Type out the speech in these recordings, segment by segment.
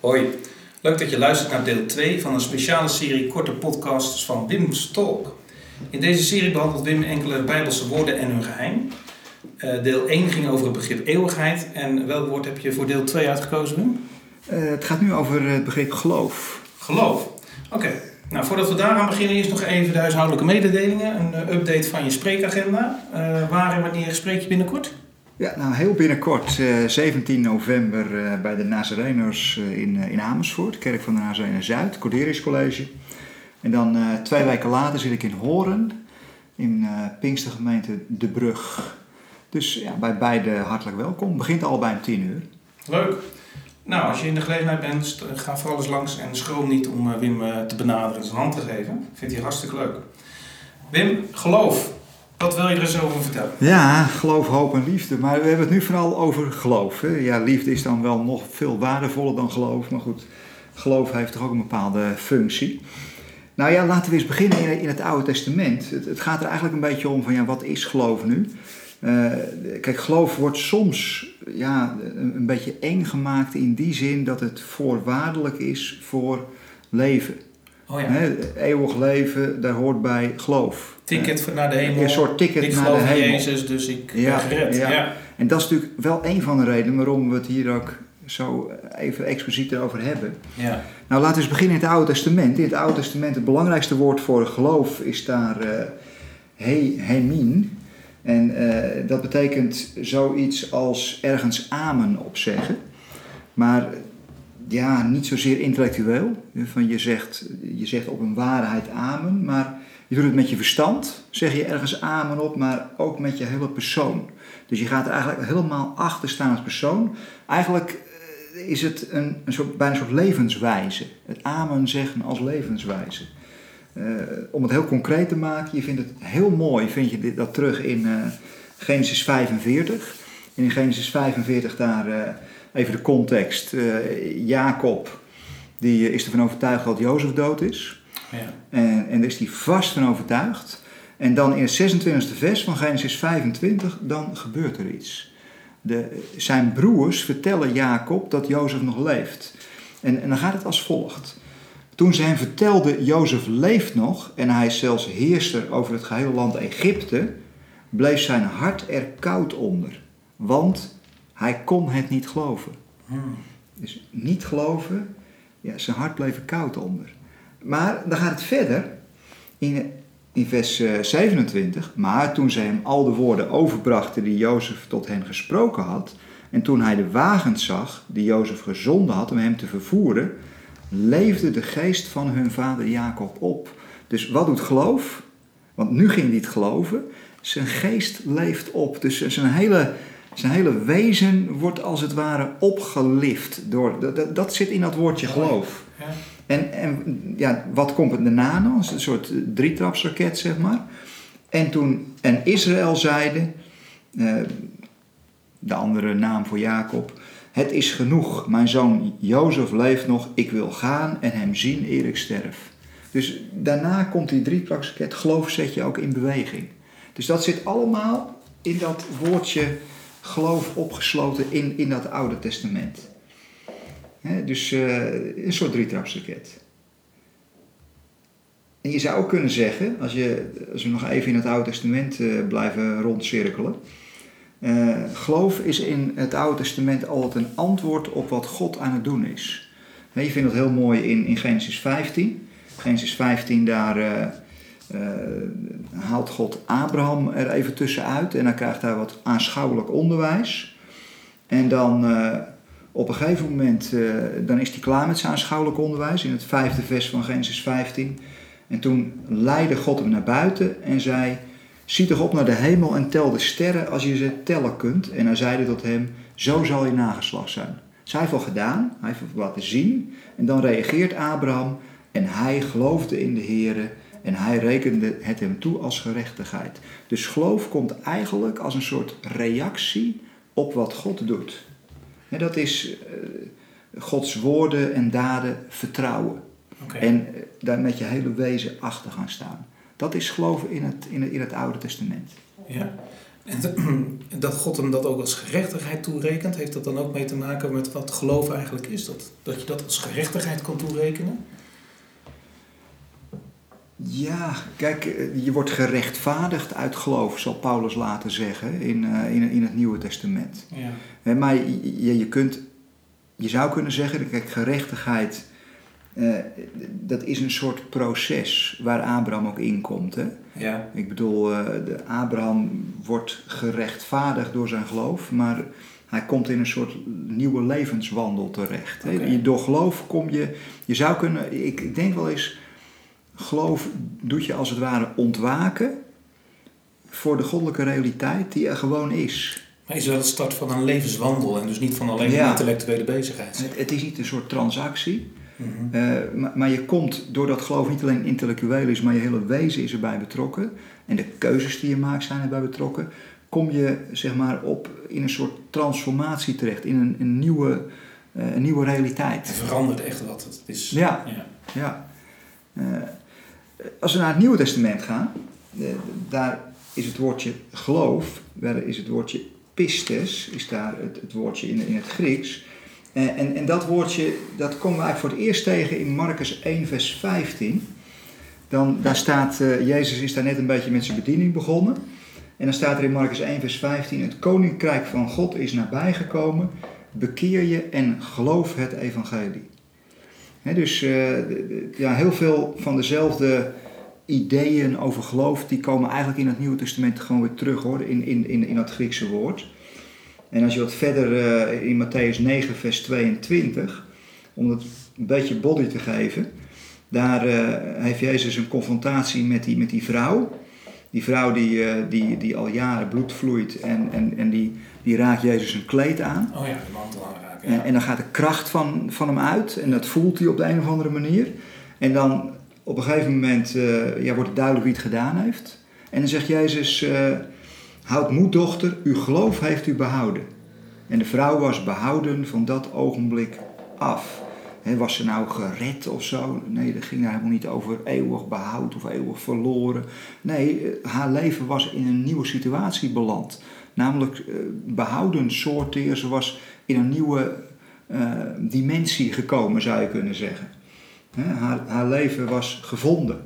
Hoi, leuk dat je luistert naar deel 2 van een speciale serie korte podcasts van Wim's Talk. In deze serie behandelt Wim enkele Bijbelse woorden en hun geheim. Uh, deel 1 ging over het begrip eeuwigheid. En welk woord heb je voor deel 2 uitgekozen, Wim? Uh, het gaat nu over het begrip geloof. Geloof. Oké. Nou, voordat we daaraan beginnen, eerst nog even de huishoudelijke mededelingen. Een update van je spreekagenda. waar en wanneer spreek je binnenkort? Ja, nou heel binnenkort, uh, 17 november uh, bij de Nazareners uh, in, in Amersfoort, Kerk van de Nazarenen Zuid, Corderius College. En dan twee weken later zit ik in Horen, in Pinkstergemeente De Brug. Dus ja, bij beide hartelijk welkom. Begint al bij 10 uur. Leuk. Nou, als je in de gelegenheid bent, ga vooral eens langs en schroom niet om Wim te benaderen en zijn hand te geven. Vindt hij hartstikke leuk. Wim, geloof. Wat wil je er eens over vertellen? Ja, geloof, hoop en liefde. Maar we hebben het nu vooral over geloof. Hè? Ja, liefde is dan wel nog veel waardevoller dan geloof. Maar goed, geloof heeft toch ook een bepaalde functie. Nou ja, laten we eens beginnen in, in het Oude Testament. Het, het, gaat er eigenlijk een beetje om van, ja, wat is geloof nu? Uh, kijk, geloof wordt soms ja, een, een beetje eng gemaakt in die zin dat het voorwaardelijk is voor leven. Oh ja. He, eeuwig leven, daar hoort bij geloof. Ticket naar de hemel. Een soort ticket ik naar de hemel. Jezus, dus ik ja, ben gered. Ja. Ja. En dat is natuurlijk wel een van de redenen waarom we het hier ook zo even expliciet erover hebben. Ja. Nou, laten we eens beginnen in het Oude Testament. In het Oude Testament, het belangrijkste woord voor geloof is daar uh, he, hemin. En uh, dat betekent zoiets als ergens amen op zeggen. Maar ja, niet zozeer intellectueel. Van je, zegt, je zegt op een waarheid amen, maar je doet het met je verstand. Zeg je ergens amen op, maar ook met je hele persoon. Dus je gaat er eigenlijk helemaal achter staan als persoon. Eigenlijk is het een, een soort, bijna een soort levenswijze. Het amen zeggen als levenswijze. Uh, om het heel concreet te maken, je vindt het heel mooi, vind je dit, dat terug in uh, Genesis 45. En in Genesis 45 daar... Even de context. Jacob die is ervan overtuigd dat Jozef dood is. Ja. En, en daar is hij vast van overtuigd. En dan in het 26e vers van Genesis 25, dan gebeurt er iets. De, zijn broers vertellen Jacob dat Jozef nog leeft. En, en dan gaat het als volgt. Toen ze hem vertelden, Jozef leeft nog en hij is zelfs heerser over het gehele land Egypte, bleef zijn hart er koud onder. Want hij kon het niet geloven. Hmm. Dus niet geloven, ja, zijn hart bleef er koud onder. Maar dan gaat het verder in, in vers 27. Maar toen ze hem al de woorden overbrachten die Jozef tot hen gesproken had, en toen hij de wagens zag die Jozef gezonden had om hem te vervoeren, leefde de geest van hun vader Jacob op. Dus wat doet geloof? Want nu ging hij niet geloven. Zijn geest leeft op. Dus zijn hele zijn hele wezen wordt als het ware opgelift. Door, dat, dat zit in dat woordje geloof. En, en ja, wat komt er daarna dan? Een soort drietrapsraket, zeg maar. En toen, en Israël zeide, uh, de andere naam voor Jacob, het is genoeg, mijn zoon Jozef leeft nog, ik wil gaan en hem zien eer ik sterf. Dus daarna komt die drietrapsraket, geloof zet je ook in beweging. Dus dat zit allemaal in dat woordje geloof opgesloten in, in dat Oude Testament. Dus uh, een soort drietrapsraket. En je zou ook kunnen zeggen, als, je, als we nog even in het Oude Testament uh, blijven rondcirkelen. Uh, geloof is in het Oude Testament altijd een antwoord op wat God aan het doen is. He, je vindt dat heel mooi in, in Genesis 15. Genesis 15, daar haalt God Abraham er even tussenuit en dan krijgt hij wat aanschouwelijk onderwijs. En dan op een gegeven moment, uh, dan is hij klaar met zijn aanschouwelijk onderwijs in het vijfde vers van Genesis 15. En toen leidde God hem naar buiten en zei, zie toch op naar de hemel en tel de sterren als je ze tellen kunt. En hij zeide tot hem, zo zal je nageslacht zijn. Zij heeft al gedaan, hij heeft laten zien. En dan reageert Abraham en hij geloofde in de Here en hij rekende het hem toe als gerechtigheid. Dus geloof komt eigenlijk als een soort reactie op wat God doet. En dat is uh, Gods woorden en daden vertrouwen. Okay. En uh, daar met je hele wezen achter gaan staan. Dat is geloven in het, in het, in het Oude Testament. Ja. En dat God hem dat ook als gerechtigheid toerekent, heeft dat dan ook mee te maken met wat geloof eigenlijk is? Dat, dat je dat als gerechtigheid kan toerekenen? Ja, kijk, eh, je wordt gerechtvaardigd uit geloof, zal Paulus laten zeggen in, uh, in, in het Nieuwe Testament. Ja. Maar je, je, kunt, je zou kunnen zeggen, kijk, gerechtigheid, uh, dat is een soort proces waar Abraham ook in komt. Hè? Ja. Ik bedoel, Abraham wordt gerechtvaardigd door zijn geloof, maar hij komt in een soort nieuwe levenswandel terecht. Okay. Door geloof kom je, je zou kunnen, ik, ik denk wel eens geloof doet je als het ware ontwaken voor de goddelijke realiteit die er gewoon is. Maar is wel het start van een levenswandel en dus niet van alleen een intellectuele bezigheid? Het, het, is niet een soort transactie. Mhm. Eh, maar, maar, je komt, doordat geloof niet alleen intellectueel is, maar je hele wezen is erbij betrokken. En de keuzes die je maakt zijn erbij betrokken. Kom je zeg maar op in een soort transformatie terecht, in een, een nieuwe, uh, een nieuwe realiteit. Het verandert echt wat het is. Ja, ja. ja. Uh, als we naar het Nieuwe Testament gaan, daar is het woordje geloof, daar is het woordje pistes, is daar het, het woordje in, in het Grieks. En, en, en, dat woordje, dat komen we eigenlijk voor het eerst tegen in Marcus 1, vers 15. Dan, daar staat, uh, Jezus is daar net een beetje met zijn bediening begonnen. En dan staat er in Marcus 1, vers 15: Het koninkrijk van God is nabijgekomen. Bekeer je en geloof het evangelie dus uh, ja, heel veel van dezelfde ideeën over geloof, die komen eigenlijk in het Nieuwe Testament gewoon weer terug hoor, in, in, in, in dat Griekse woord. En als je wat verder uh, in Matthäus 9, vers 22, om het een beetje body te geven, daar uh, heeft Jezus een confrontatie met die, met die vrouw. Die vrouw die, die, die al jaren bloed vloeit en, en, en die, die raakt Jezus een kleed aan. Oh ja, de mantel aan en, en, dan gaat de kracht van, van hem uit en dat voelt hij op de een of andere manier. En dan op een gegeven moment uh, ja, wordt het duidelijk wie het gedaan heeft. En dan zegt Jezus, uh, houd moed dochter, uw geloof heeft u behouden. En de vrouw was behouden van dat ogenblik af. was ze nou gered of zo? Nee, dat ging daar helemaal niet over eeuwig behoud of eeuwig verloren. Nee, eh, haar leven was in een nieuwe situatie beland. Namelijk behouden soorteer. Ze was in een nieuwe uh, dimensie gekomen, zou je kunnen zeggen. haar, haar, leven was gevonden.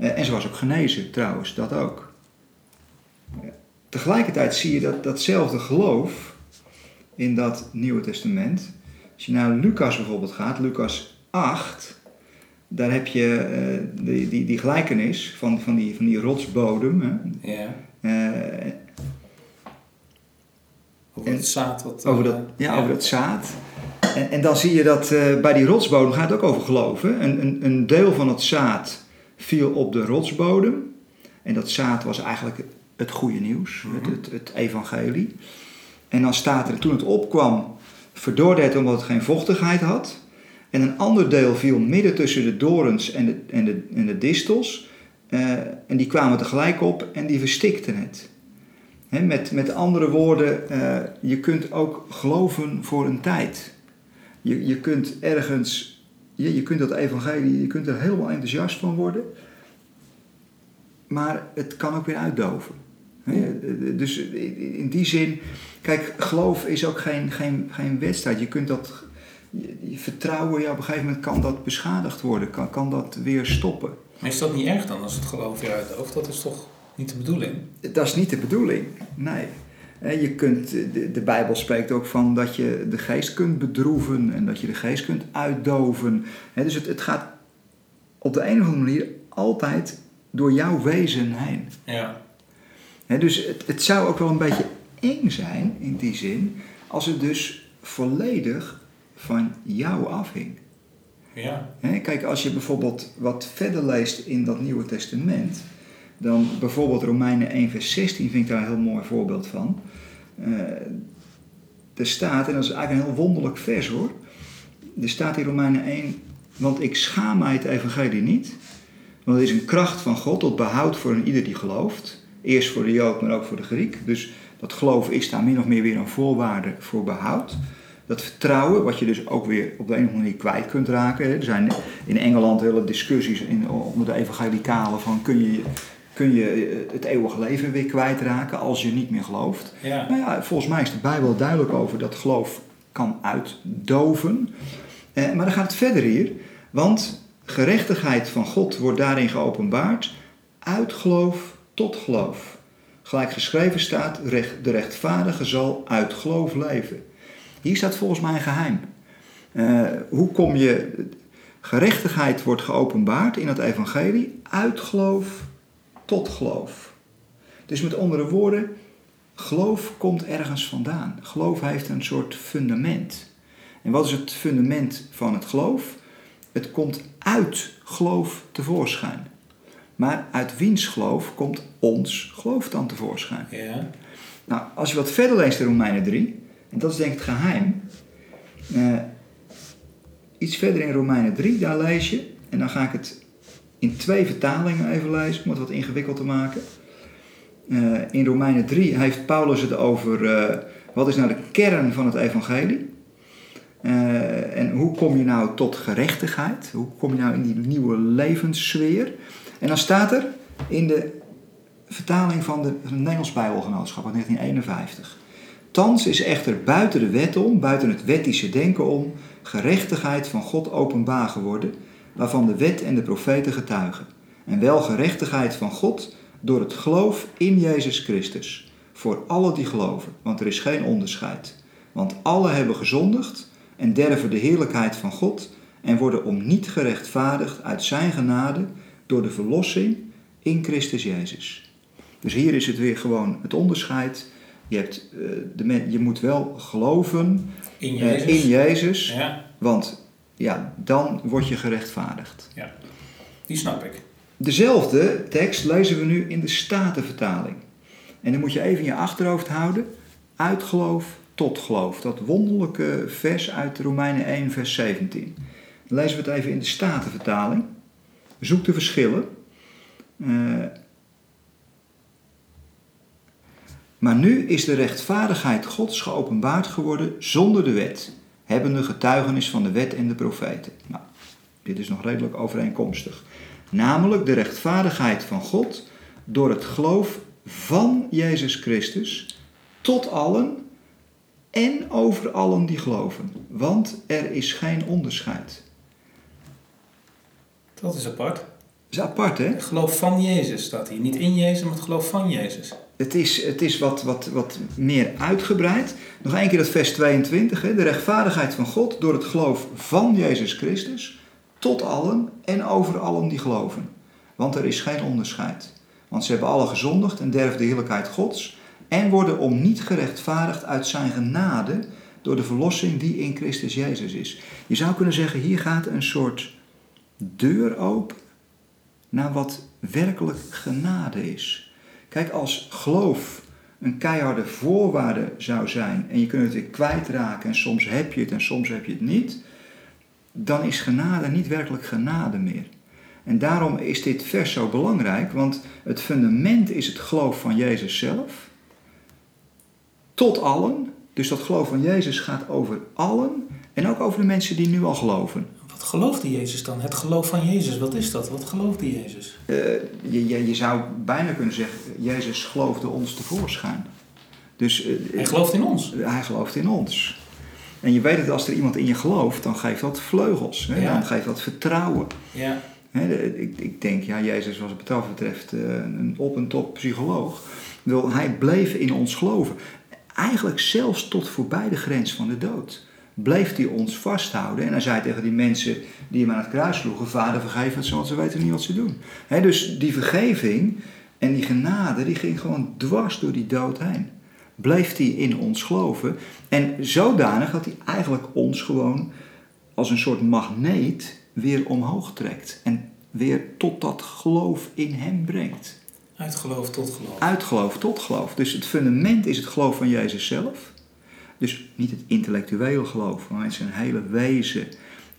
Uh, en ze was ook genezen, trouwens, dat ook. Tegelijkertijd zie je dat datzelfde geloof in dat Nieuwe Testament. Als je naar Lucas bijvoorbeeld gaat, Lucas 8, daar heb je uh, die, die, die gelijkenis van, van, die, van die rotsbodem. Hè. Ja. Over het zaad. Wat, over dat, ja, over dat zaad. En, en dan zie je dat uh, bij die rotsbodem gaat het ook over geloven. Een, een, een deel van het zaad viel op de rotsbodem. En dat zaad was eigenlijk het goede nieuws, mm -hmm. het, het, evangelie. En dan staat er, toen het opkwam, verdorde het omdat het geen vochtigheid had. En een ander deel viel midden tussen de dorens en de, en de, en de distels. Uh, en die kwamen tegelijk op en die verstikten het met, met andere woorden, uh, je kunt ook geloven voor een tijd. Je, je kunt ergens, je, je kunt dat evangelie, je kunt er helemaal enthousiast van worden. Maar het kan ook weer uitdoven. Dus in die zin, kijk, geloof is ook geen, geen, geen wedstrijd. Je kunt dat, je, vertrouwen, ja, op een gegeven moment kan dat beschadigd worden, kan, kan dat weer stoppen. Maar is dat niet erg dan als het geloof weer uitdooft? Dat is toch niet de bedoeling? Dat is niet de bedoeling, nee. Je kunt, de, de Bijbel spreekt ook van dat je de geest kunt bedroeven en dat je de geest kunt uitdoven. Dus het, het gaat op de een of andere manier altijd door jouw wezen heen. Ja. Dus het, het zou ook wel een beetje eng zijn in die zin, als het dus volledig van jou afhing. Ja. Kijk, als je bijvoorbeeld wat verder leest in dat Nieuwe Testament, dan bijvoorbeeld Romeinen 1 vers 16 vind ik daar een heel mooi voorbeeld van. Uh, er staat, en dat is eigenlijk een heel wonderlijk vers hoor. Er staat in Romeinen 1, want ik schaam mij het evangelie niet. Want het is een kracht van God tot behoud voor een ieder die gelooft. Eerst voor de Jood, maar ook voor de Griek. Dus dat geloof is daar min of meer weer een voorwaarde voor behoud. Dat vertrouwen, wat je dus ook weer op de een of andere manier kwijt kunt raken. Er zijn in Engeland hele discussies in, onder de evangelicalen van kun je kun je eh, het eeuwige leven weer kwijtraken als je niet meer gelooft. Ja. Ja, volgens mij is de Bijbel duidelijk over dat geloof kan uitdoven. Eh, maar dan gaat het verder hier, want gerechtigheid van God wordt daarin geopenbaard uit geloof tot geloof. Gelijk geschreven staat, recht- de rechtvaardige zal uit geloof leven. Hier staat volgens mij een geheim. Eh, hoe kom je, gerechtigheid wordt geopenbaard in het evangelie uit geloof tot geloof. Dus met andere woorden, geloof komt ergens vandaan. Geloof heeft een soort fundament. En wat is het fundament van het geloof? Het komt uit geloof tevoorschijn. Maar uit wiens geloof komt ons geloof dan tevoorschijn? Ja. Nou, als je wat verder leest in Romeinen 3, en dat is denk ik het geheim. eh, iets verder in Romeinen 3, daar lees je, en dan ga ik het in twee vertalingen even lezen, om het wat ingewikkeld te maken. Eh, in Romeinen 3 heeft Paulus het over eh, wat is nou de kern van het evangelie. Eh, en hoe kom je nou tot gerechtigheid? Hoe kom je nou in die nieuwe levenssfeer? En dan staat er in de vertaling van, de, Nederlands Bijbelgenootschap uit 1951. Thans is echter buiten de wet om, buiten het wettische denken om, gerechtigheid van God openbaar geworden, waarvan de wet en de profeten getuigen. En wel gerechtigheid van God door het geloof in Jezus Christus. Voor alle die geloven, want er is geen onderscheid. Want alle hebben gezondigd en derven de heerlijkheid van God en worden om niet gerechtvaardigd uit zijn genade door de verlossing in Christus Jezus. Dus hier is het weer gewoon het onderscheid. Je, hebt, eh, de men, je moet wel geloven In eh, Jezus. in Jezus, Ja, want ja, dan word je gerechtvaardigd. die snap ik. Dezelfde tekst lezen we nu in de Statenvertaling. En dan moet je even in je achterhoofd houden, uit geloof tot geloof. Dat wonderlijke vers uit Romeinen 1, vers 17. Dan lezen we het even in de Statenvertaling. Zoek de verschillen. Eh, maar nu is de rechtvaardigheid Gods geopenbaard geworden zonder de wet, hebbende getuigenis van de wet en de profeten. Nou, dit is nog redelijk overeenkomstig. Namelijk de rechtvaardigheid van God door het geloof van Jezus Christus tot allen en over allen die geloven. Want er is geen onderscheid. Dat is apart. Dat is apart, hè? Het geloof van Jezus staat hier. Niet in Jezus, maar het geloof van Jezus. Het is, het is wat, wat, wat meer uitgebreid. Nog één keer dat vers 22. Hè? De rechtvaardigheid van God door het geloof van Jezus Christus tot allen en over allen die geloven. Want er is geen onderscheid. Want ze hebben alle gezondigd en derven de heerlijkheid Gods en worden om niet gerechtvaardigd uit zijn genade door de verlossing die in Christus Jezus is. Je zou kunnen zeggen, hier gaat een soort deur open naar wat werkelijk genade is. Kijk, als geloof een keiharde voorwaarde zou zijn en je kunt het weer kwijtraken en soms heb je het en soms heb je het niet, dan is genade niet werkelijk genade meer. En daarom is dit vers zo belangrijk, want het fundament is het geloof van Jezus zelf. Tot allen. Dus dat geloof van Jezus gaat over allen en ook over de mensen die nu al geloven. Wat geloofde Jezus dan? Het geloof van Jezus, wat is dat? Wat geloofde Jezus? Eh, je, je, je zou bijna kunnen zeggen, Jezus geloofde ons tevoorschijn. Dus eh, Hij gelooft in ons. hij gelooft in ons. En je weet dat als er iemand in je gelooft, dan geeft dat vleugels. Hè? Ja. Dan geeft dat vertrouwen. Ja. Ik, ik denk, ja, Jezus was wat dat betreft eh, een op en top psycholoog. Hij bleef in ons geloven. Eigenlijk zelfs tot voorbij de grens van de dood. Bleef hij ons vasthouden. En hij zei tegen die mensen die hem aan het kruis sloegen: Vader, vergeef het ze, want ze weten niet wat ze doen. Dus die vergeving en die genade, die ging gewoon dwars door die dood heen. Bleef hij in ons geloven. En zodanig dat hij eigenlijk ons gewoon als een soort magneet weer omhoog trekt. En weer tot dat geloof in hem brengt. Uit geloof tot geloof. Uit geloof tot geloof. Dus het fundament is het geloof van Jezus zelf. Dus niet het intellectuele geloof, maar met zijn hele wezen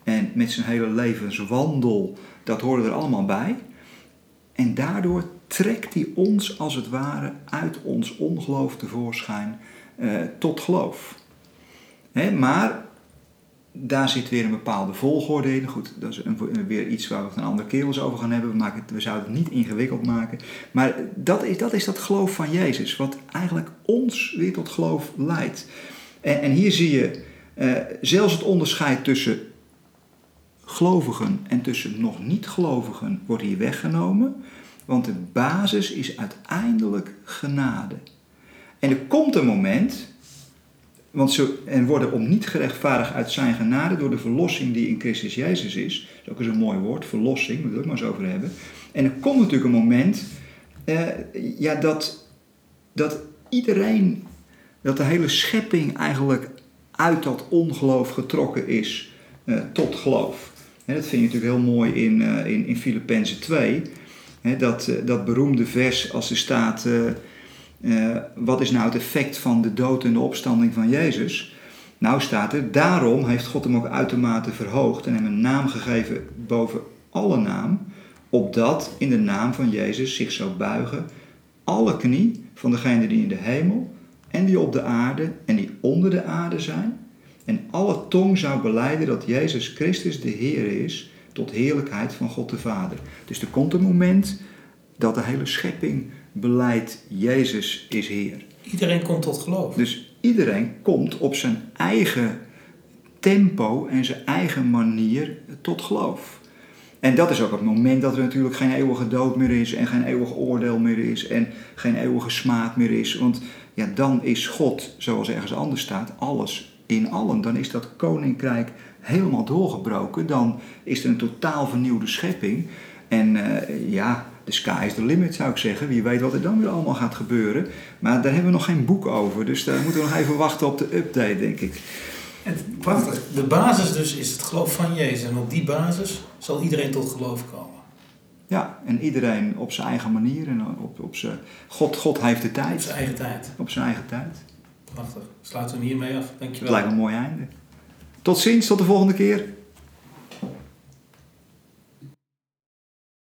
en met zijn hele levenswandel. Dat hoort er allemaal bij. En daardoor trekt hij ons als het ware uit ons ongeloof tevoorschijn eh, tot geloof. Maar daar zit weer een bepaalde volgorde in. Goed, dat is een, weer iets waar we het een andere keer over gaan hebben. We, maken we zouden het niet ingewikkeld maken. Maar dat is, dat is dat geloof van Jezus, wat eigenlijk ons weer tot geloof leidt. En, en hier zie je uh, zelfs het onderscheid tussen gelovigen en tussen nog niet gelovigen wordt hier weggenomen. Want de basis is uiteindelijk genade. En er komt een moment, want ze en worden om niet gerechtvaardigd uit zijn genade door de verlossing die in Christus Jezus is. Dat is ook een mooi woord, verlossing, daar wil ik maar eens over hebben. En er komt natuurlijk een moment eh, ja, dat, dat iedereen, dat de hele schepping eigenlijk uit dat ongeloof getrokken is eh, tot geloof. Dat vind je natuurlijk heel mooi in, uh, in, in Filippenzen 2. Hè, dat, uh, dat beroemde vers als er staat... Wat is nou het effect van de dood en de opstanding van Jezus? Nou staat er, daarom heeft God hem ook uitermate verhoogd en hem een naam gegeven boven alle naam, opdat in de naam van Jezus zich zou buigen alle knie van degenen die in de hemel en die op de aarde en die onder de aarde zijn, en alle tong zou beleiden dat Jezus Christus de Heer is, tot heerlijkheid van God de Vader. Dus er komt een moment dat de hele schepping beleidt Jezus is Heer. Iedereen komt tot geloof. Dus iedereen komt op zijn eigen tempo en zijn eigen manier tot geloof. En dat is ook het moment dat er natuurlijk geen eeuwige dood meer is en geen eeuwig oordeel meer is en geen eeuwige smaad meer is. Want ja, dan is God, zoals ergens anders staat, alles in allen. Dan is dat koninkrijk helemaal doorgebroken. Dan is er een totaal vernieuwde schepping. En uh, ja, de sky is the limit zou ik zeggen. Wie weet wat er dan weer allemaal gaat gebeuren. Maar daar hebben we nog geen boek over. Dus daar moeten we nog even wachten op de update, denk ik. En prachtig. De basis dus is het geloof van Jezus. En op die basis zal iedereen tot geloof komen. Ja, en iedereen op zijn eigen manier. En op, op zijn... God, God heeft de tijd. Op zijn eigen tijd. Op zijn eigen tijd. Prachtig. Sluiten we hem hiermee af. Dankjewel. Het lijkt een mooi einde. Tot ziens, tot de volgende keer.